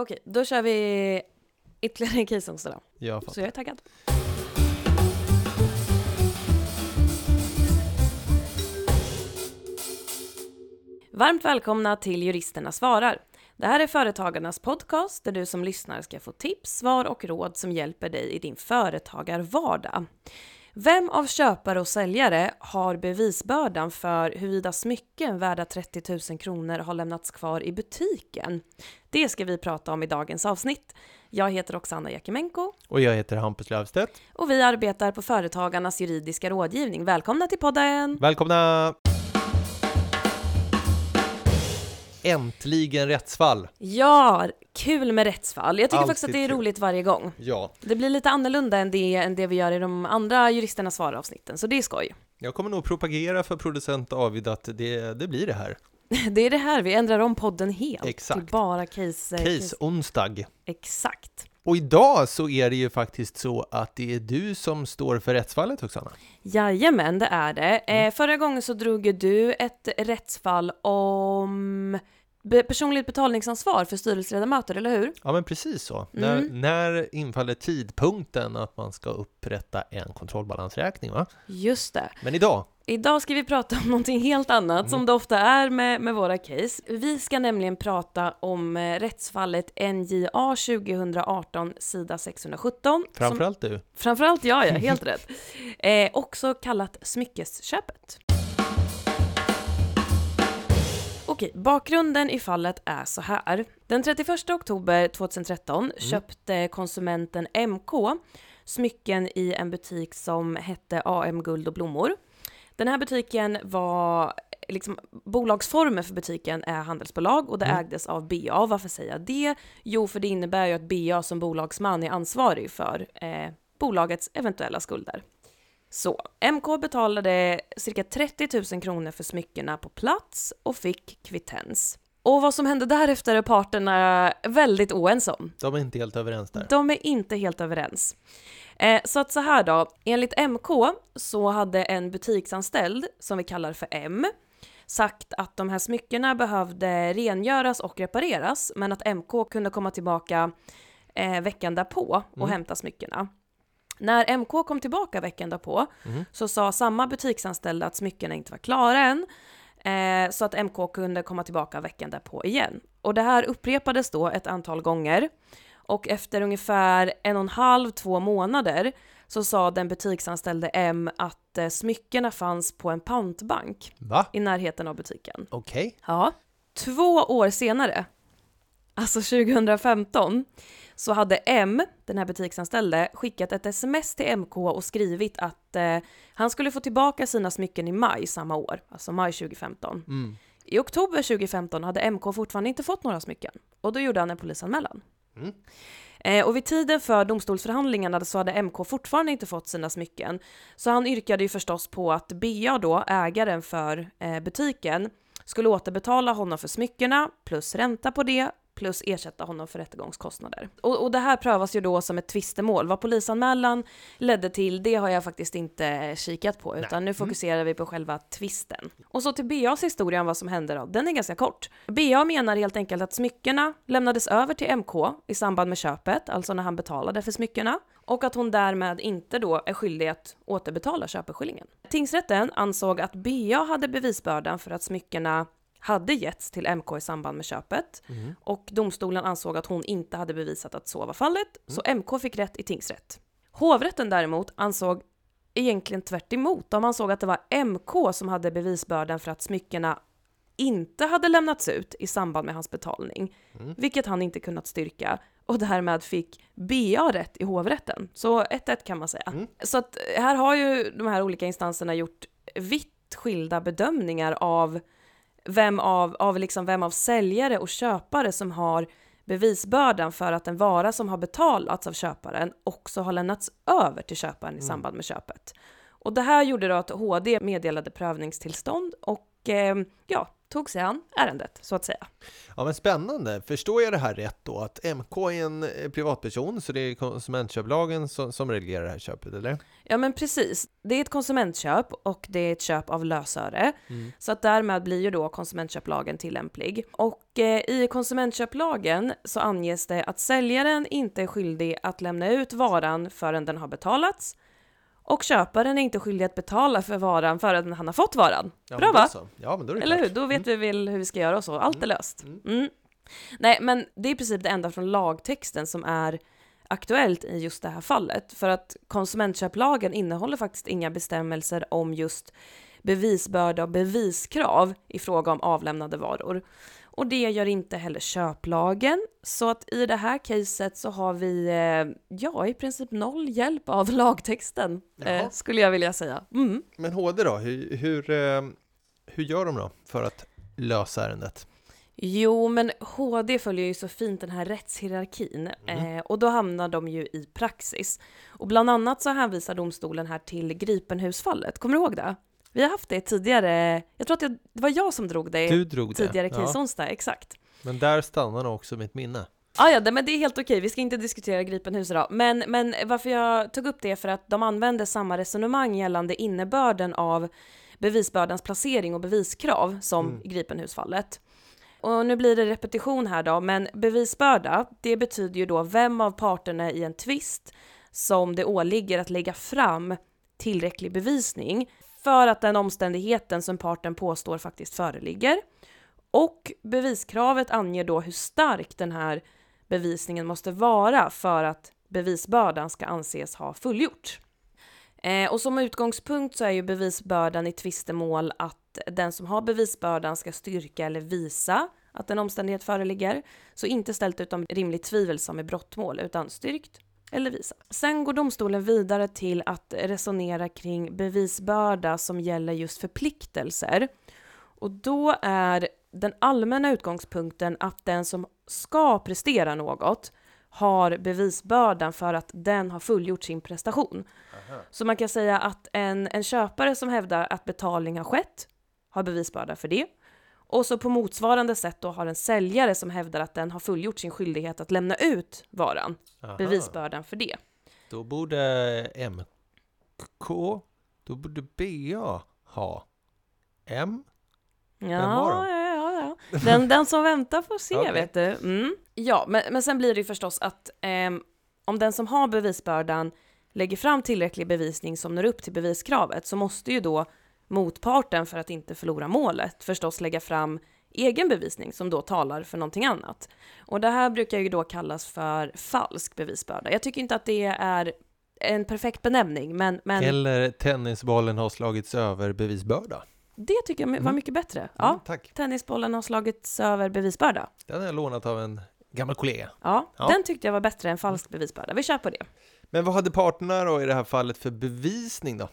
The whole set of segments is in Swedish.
Okej, då kör vi ytterligare en då. Jag Så jag är taggad. Varmt välkomna till Juristerna svarar. Det här är Företagarnas podcast där du som lyssnar ska få tips, svar och råd som hjälper dig i din företagarvardag. Vem av köpare och säljare har bevisbördan för huruvida smycken värda 30 000 kronor har lämnats kvar i butiken? Det ska vi prata om i dagens avsnitt. Jag heter Oksana Jakimenko Och jag heter Hampus Löfstedt. och vi arbetar på Företagarnas juridiska rådgivning. Välkomna till podden! Välkomna! Äntligen rättsfall! Ja, kul med rättsfall. Jag tycker Alltid faktiskt att det är kul. roligt varje gång. Ja, Det blir lite annorlunda än det, än det vi gör i de andra juristerna svarar-avsnitten, så det är skoj. jag kommer nog propagera för producent David att det, det blir det här. Det är det här, vi ändrar om podden helt Exakt. till bara case... eh, Case. Exakt. Och idag så är det ju faktiskt så att det är du som står för rättsfallet, Oksana. Jajamän, det är det. Mm. Eh, förra gången så drog du ett rättsfall om personligt betalningsansvar för styrelseledamöter, eller hur? Ja, men precis så. Mm. När, när infaller tidpunkten att man ska upprätta en kontrollbalansräkning, va? Just det. Men idag, Idag ska vi prata om någonting helt annat, Mm. som det ofta är med, med våra case. Vi ska nämligen prata om eh, rättsfallet NJA 2018, sida 617. Som, framförallt du. framförallt jag, ja, helt rätt. Eh, också kallat smyckesköpet. Okej, bakgrunden i fallet är så här. Den 31 oktober 2013 köpte konsumenten MK smycken i en butik som hette AM Guld och Blommor. Den här butiken var, liksom, bolagsformen för butiken är handelsbolag och det Mm. ägdes av BA. Varför säger jag det? Jo, för det innebär ju att BA som bolagsman är ansvarig för eh, bolagets eventuella skulder. Så, MK betalade cirka 30 000 kronor för smyckena på plats och fick kvittens. Och vad som hände därefter är parterna väldigt oense om. De är inte helt överens där. De är inte helt överens. Eh, så att så här då, enligt MK så hade en butiksanställd, som vi kallar för M, sagt att de här smyckena behövde rengöras och repareras, men att MK kunde komma tillbaka eh, veckan därpå och Mm. hämta smyckena. När MK kom tillbaka veckan därpå Mm. så sa samma butiksanställda att smyckena inte var klara än, eh, så att MK kunde komma tillbaka veckan därpå igen. Och det här upprepades då ett antal gånger. Och efter ungefär en och en halv, två månader så sa den butiksanställde M att eh, smyckena fanns på en pantbank Va? i närheten av butiken. Okej. Ja. Två år senare, alltså 2015, så M, M, den här butiksanställde, skickat ett sms till MK och skrivit att eh, han skulle få tillbaka sina smycken i maj samma år, alltså maj 2015. Mm. I oktober 2015 hade MK fortfarande inte fått några smycken och då gjorde han en polisanmälan. Mm. Eh, och vid tiden för domstolsförhandlingarna så hade MK fortfarande inte fått sina smycken. Så han yrkade ju förstås på att BA då, ägaren för eh, butiken, skulle återbetala honom för smyckena plus ränta på det plus ersätta honom för rättegångskostnader. Och, och det här prövas ju då som ett tvistemål. Vad polisanmälan ledde till, det har jag faktiskt inte kikat på, utan nu fokuserar vi på själva tvisten. Och så till BAs historia om vad som hände då. Den är ganska kort. BA menar helt enkelt att smyckena lämnades över till MK i samband med köpet, alltså när han betalade för smyckena, och att hon därmed inte då är skyldig att återbetala köpeskillingen. Tingsrätten ansåg att BA hade bevisbördan för att smyckena hade getts till MK i samband med köpet Mm. och domstolen ansåg att hon inte hade bevisat att så var fallet, så MK fick rätt i tingsrätt. Hovrätten däremot ansåg egentligen tvärt emot. De ansåg att det var MK som hade bevisbördan för att smyckena inte hade lämnats ut i samband med hans betalning, Mm. vilket han inte kunnat styrka och därmed fick BA rätt i hovrätten. Så 1-1 kan man säga. Mm. Så att här har ju de här olika instanserna gjort vitt skilda bedömningar av vem av, av, liksom vem av säljare och köpare som har bevisbördan för att en vara som har betalats av köparen också har lämnats över till köparen i Mm. samband med köpet. Och det här gjorde då att HD meddelade prövningstillstånd och eh, ja, tog sig an ärendet, så att säga. Ja men spännande, förstår jag det här rätt då? Att MK är en eh, privatperson, så det är konsumentköplagen som, som reglerar det här köpet, eller? Ja men precis. Det är ett konsumentköp och det är ett köp av lösöre. Mm. Så att därmed blir ju då konsumentköplagen tillämplig. Och eh, i konsumentköplagen så anges det att säljaren inte är skyldig att lämna ut varan förrän den har betalats och köparen är inte skyldig att betala för varan förrän han har fått varan. Ja, Bra va? Ja, men då är det Eller klart. hur? Då vet mm. vi väl hur vi ska göra och så. Allt är mm. löst. Mm. mm. Nej, men det är i princip det enda från lagtexten som är aktuellt i just det här fallet. För att konsumentköplagen innehåller faktiskt inga bestämmelser om just bevisbörda och beviskrav i fråga om avlämnade varor. Och det gör inte heller köplagen. Så att i det här caset så har vi, eh, ja, i princip noll hjälp av lagtexten, eh, skulle jag vilja säga. Mm. Men HD då, hur, hur, eh, hur gör de då för att lösa ärendet? Jo, men HD följer ju så fint den här rättshierarkin mm. eh, och då hamnar de ju i praxis. Och bland annat så hänvisar domstolen här till Gripenhusfallet, kommer du ihåg det? Vi har haft det tidigare, jag tror att det var jag som drog det du drog tidigare det. case onsdag, exakt. Men där stannar också mitt minne. Ah, ja, men det är helt okej, vi ska inte diskutera Gripenhus idag. Men, men varför jag tog upp det är för att de använder samma resonemang gällande innebörden av bevisbördans placering och beviskrav som mm. Gripenhusfallet. Och nu blir det repetition här då, men bevisbörda, det betyder ju då vem av parterna i en tvist som det åligger att lägga fram tillräcklig bevisning för att den omständigheten som parten påstår faktiskt föreligger. Och beviskravet anger då hur stark den här bevisningen måste vara för att bevisbördan ska anses ha fullgjort. Eh, och som utgångspunkt så är ju bevisbördan i tvistemål att den som har bevisbördan ska styrka eller visa att en omständighet föreligger. Så inte ställt utom rimligt tvivel som i brottmål, utan styrkt eller visa. Sen går domstolen vidare till att resonera kring bevisbörda som gäller just förpliktelser. Och då är den allmänna utgångspunkten att den som ska prestera något har bevisbördan för att den har fullgjort sin prestation. Aha. Så man kan säga att en, en köpare som hävdar att betalning har skett har bevisbörda för det. Och så på motsvarande sätt då har en säljare som hävdar att den har fullgjort sin skyldighet att lämna ut varan. Aha. Bevisbördan för det. Då borde MK, då borde BA ha M. Ja, ja, ja, ja. Den, den som väntar får se, okay. vet du. Mm. Ja, men, men sen blir det ju förstås att eh, om den som har bevisbördan lägger fram tillräcklig bevisning som når upp till beviskravet så måste ju då motparten för att inte förlora målet förstås lägga fram egen bevisning som då talar för någonting annat. Och det här brukar ju då kallas för falsk bevisbörda. Jag tycker inte att det är en perfekt benämning, men... men... Eller tennisbollen har slagits över bevisbörda. Det tycker jag var mm. mycket bättre. Mm, ja, tack. Tennisbollen har slagits över bevisbörda. Den har jag lånat av en gammal kollega. Ja, ja, den tyckte jag var bättre än falsk bevisbörda. Vi kör på det. Men vad hade parterna då i det här fallet för bevisning då?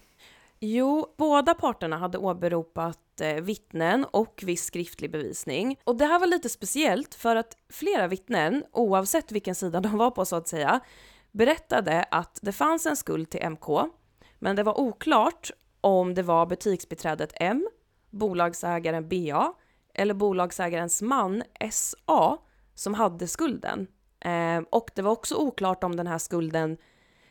Jo, båda parterna hade åberopat eh, vittnen och viss skriftlig bevisning. Och det här var lite speciellt för att flera vittnen, oavsett vilken sida de var på så att säga, berättade att det fanns en skuld till MK, men det var oklart om det var butiksbiträdet M, bolagsägaren BA eller bolagsägarens man SA som hade skulden. Eh, och det var också oklart om den här skulden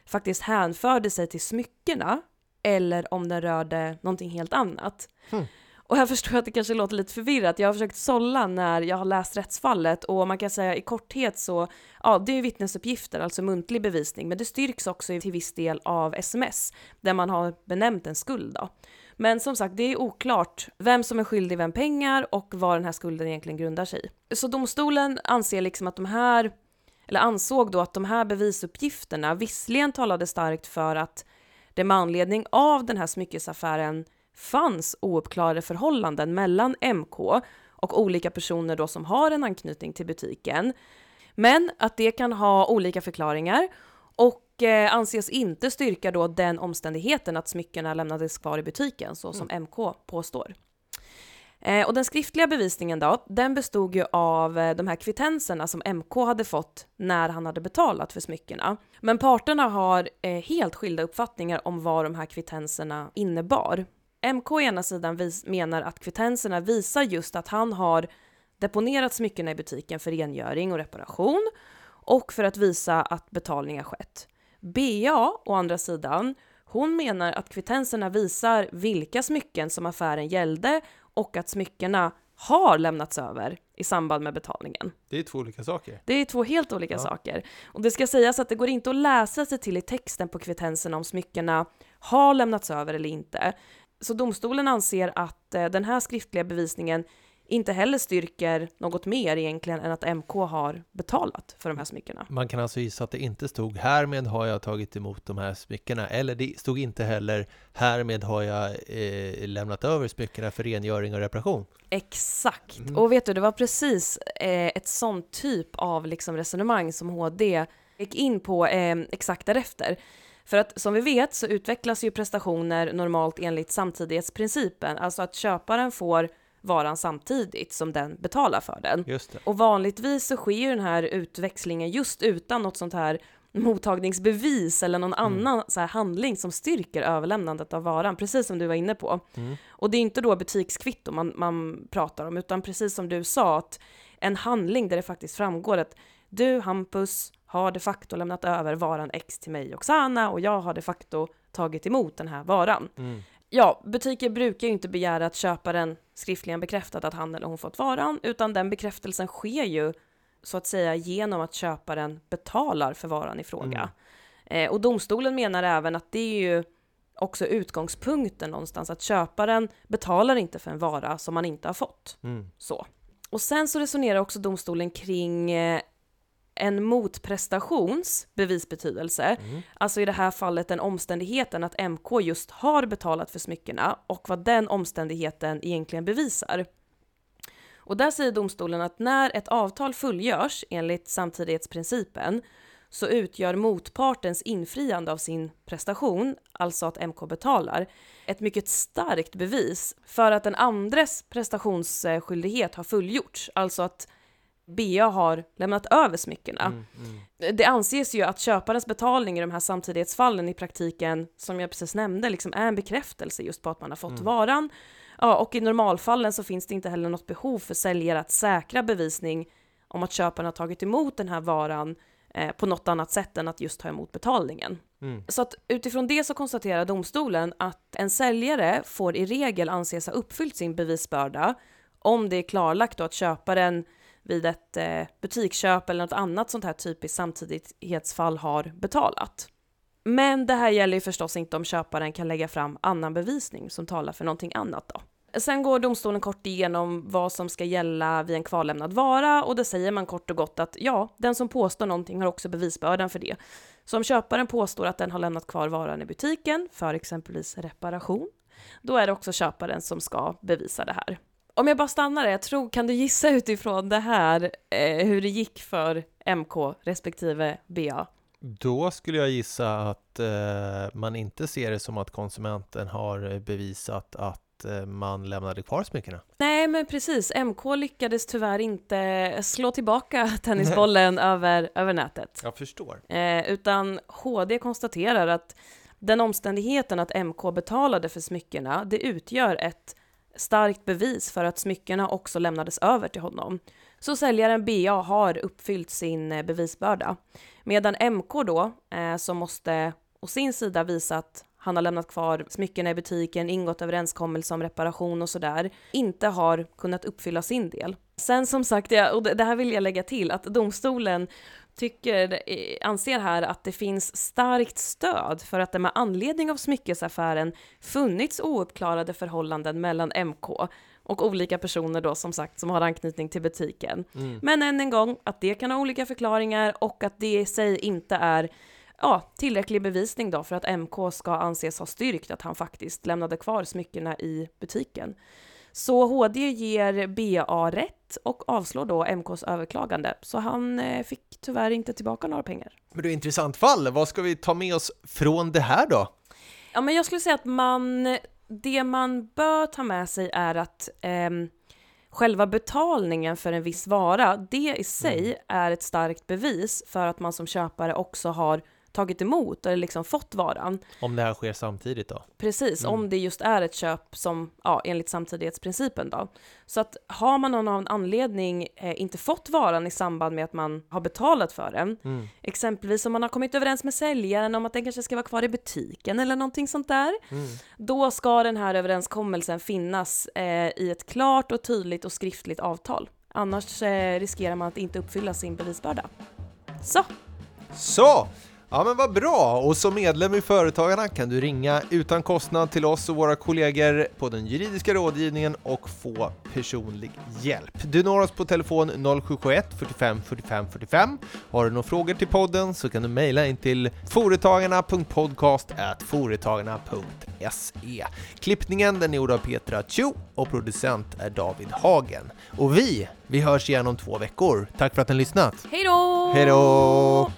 faktiskt hänförde sig till smyckena eller om den rörde någonting helt annat. Mm. Och här förstår jag att det kanske låter lite förvirrat. Jag har försökt sålla när jag har läst rättsfallet och man kan säga i korthet så, ja, det är vittnesuppgifter, alltså muntlig bevisning, men det styrks också till viss del av sms där man har benämnt en skuld då. Men som sagt, det är oklart vem som är skyldig vem pengar och vad den här skulden egentligen grundar sig i. Så domstolen anser liksom att de här, eller ansåg då att de här bevisuppgifterna visserligen talade starkt för att det med anledning av den här smyckesaffären fanns ouppklarade förhållanden mellan MK och olika personer då som har en anknytning till butiken. Men att det kan ha olika förklaringar och eh, anses inte styrka då den omständigheten att smyckena lämnades kvar i butiken så som mm. MK påstår. Eh, och den skriftliga bevisningen då, den bestod ju av eh, de här kvittenserna som MK hade fått när han hade betalat för smyckena. Men parterna har eh, helt skilda uppfattningar om vad de här kvittenserna innebar. MK å ena sidan vis- menar att kvittenserna visar just att han har deponerat smyckena i butiken för rengöring och reparation och för att visa att betalning har skett. BA å andra sidan, hon menar att kvittenserna visar vilka smycken som affären gällde och att smyckena har lämnats över i samband med betalningen. Det är två olika saker. Det är två helt olika Ja. saker. Och det ska sägas att det går inte att läsa sig till i texten på kvittenserna om smyckena har lämnats över eller inte. Så domstolen anser att eh, den här skriftliga bevisningen inte heller styrker något mer egentligen än att MK har betalat för de här smyckena. Man kan alltså gissa att det inte stod härmed har jag tagit emot de här smyckena eller det stod inte heller härmed har jag eh, lämnat över smyckena för rengöring och reparation. Exakt. Mm. Och vet du, det var precis eh, ett sånt typ av liksom, resonemang som HD gick in på eh, exakt därefter. För att som vi vet så utvecklas ju prestationer normalt enligt samtidighetsprincipen, alltså att köparen får varan samtidigt som den betalar för den. Och vanligtvis så sker ju den här utväxlingen just utan något sånt här mottagningsbevis eller någon Mm. annan så här handling som styrker överlämnandet av varan, precis som du var inne på. Mm. Och det är inte då butikskvitto man, man pratar om, utan precis som du sa, att en handling där det faktiskt framgår att du, Hampus, har de facto lämnat över varan X till mig Oksana och jag har de facto tagit emot den här varan. Mm. Ja, butiker brukar ju inte begära att köparen skriftligen bekräftat att han eller hon fått varan, utan den bekräftelsen sker ju så att säga genom att köparen betalar för varan i fråga. Eh, och domstolen menar även att det är ju också utgångspunkten någonstans, att köparen betalar inte för en vara som man inte har fått. Mm. Så. Och sen så resonerar också domstolen kring eh, en motprestations bevisbetydelse. Mm. Alltså i det här fallet den omständigheten att MK just har betalat för smyckena och vad den omständigheten egentligen bevisar. Och där säger domstolen att när ett avtal fullgörs enligt samtidighetsprincipen så utgör motpartens infriande av sin prestation, alltså att MK betalar, ett mycket starkt bevis för att den andres prestationsskyldighet har fullgjorts, alltså att BA har lämnat över smyckena. Mm. Mm. Det anses ju att köparens betalning i de här samtidighetsfallen i praktiken, som jag precis nämnde, liksom är en bekräftelse just på att man har fått Mm. varan. Ja, och i normalfallen så finns det inte heller något behov för säljare att säkra bevisning om att köparen har tagit emot den här varan eh, på något annat sätt än att just ta emot betalningen. Mm. Så att utifrån det så konstaterar domstolen att en säljare får i regel anses ha uppfyllt sin bevisbörda om det är klarlagt då att köparen vid ett eh, butiksköp eller något annat sånt här typiskt samtidighetsfall har betalat. Men det här gäller ju förstås inte om köparen kan lägga fram annan bevisning som talar för någonting annat då. Sen går domstolen kort igenom vad som ska gälla vid en kvarlämnad vara och det säger man kort och gott att ja, den som påstår någonting har också bevisbördan för det. Så om köparen påstår att den har lämnat kvar varan i butiken för exempelvis reparation, då är det också köparen som ska bevisa det här. Om jag bara stannar där, jag tror, kan du gissa utifrån det här eh, hur det gick för MK respektive BA? Då skulle jag gissa att eh, man inte ser det som att konsumenten har bevisat att eh, man lämnade kvar smyckena. Nej, men precis. MK lyckades tyvärr inte slå tillbaka tennisbollen över, över nätet. Jag förstår. Eh, utan HD konstaterar att den omständigheten att MK betalade för smyckena, det utgör ett starkt bevis för att smyckena också lämnades över till honom. Så säljaren BA har uppfyllt sin eh, bevisbörda. Medan MK då, eh, som måste å sin sida visa att han har lämnat kvar smyckena i butiken, ingått överenskommelse om reparation och sådär, inte har kunnat uppfylla sin del. Sen som sagt, och det här vill jag lägga till, att domstolen tycker, eh, anser här att det finns starkt stöd för att det med anledning av smyckesaffären funnits ouppklarade förhållanden mellan MK och olika personer då som sagt som har anknytning till butiken. Mm. Men än en gång, att det kan ha olika förklaringar och att det i sig inte är ja, tillräcklig bevisning då för att MK ska anses ha styrkt att han faktiskt lämnade kvar smyckena i butiken. Så HD ger BA rätt och avslår då MKs överklagande, så han eh, fick tyvärr inte tillbaka några pengar. Men det är ett intressant fall. Vad ska vi ta med oss från det här då? Ja, men jag skulle säga att man, det man bör ta med sig är att ehm, själva betalningen för en viss vara, det i sig är ett starkt bevis för att man som köpare också har tagit emot eller liksom fått varan. Om det här sker samtidigt då? Precis, Mm. om det just är ett köp som, ja, enligt samtidighetsprincipen då. Så att har man någon av anledning eh, inte fått varan i samband med att man har betalat för den, Mm. exempelvis om man har kommit överens med säljaren om att den kanske ska vara kvar i butiken eller någonting sånt där, Mm. då ska den här överenskommelsen finnas eh, i ett klart och tydligt och skriftligt avtal. Annars eh, riskerar man att inte uppfylla sin bevisbörda. Så, Så! Ja men vad bra! Och som medlem i Företagarna kan du ringa utan kostnad till oss och våra kollegor på den juridiska rådgivningen och få personlig hjälp. Du når oss på telefon 0771 45 45 45. Har du några frågor till podden så kan du mejla in till foretagarna.podcast.foretagarna.se Klippningen den är gjord av Petra Chu och producent är David Hagen. Och vi, vi hörs igen om två veckor. Tack för att ni lyssnat! hej då! Hej då!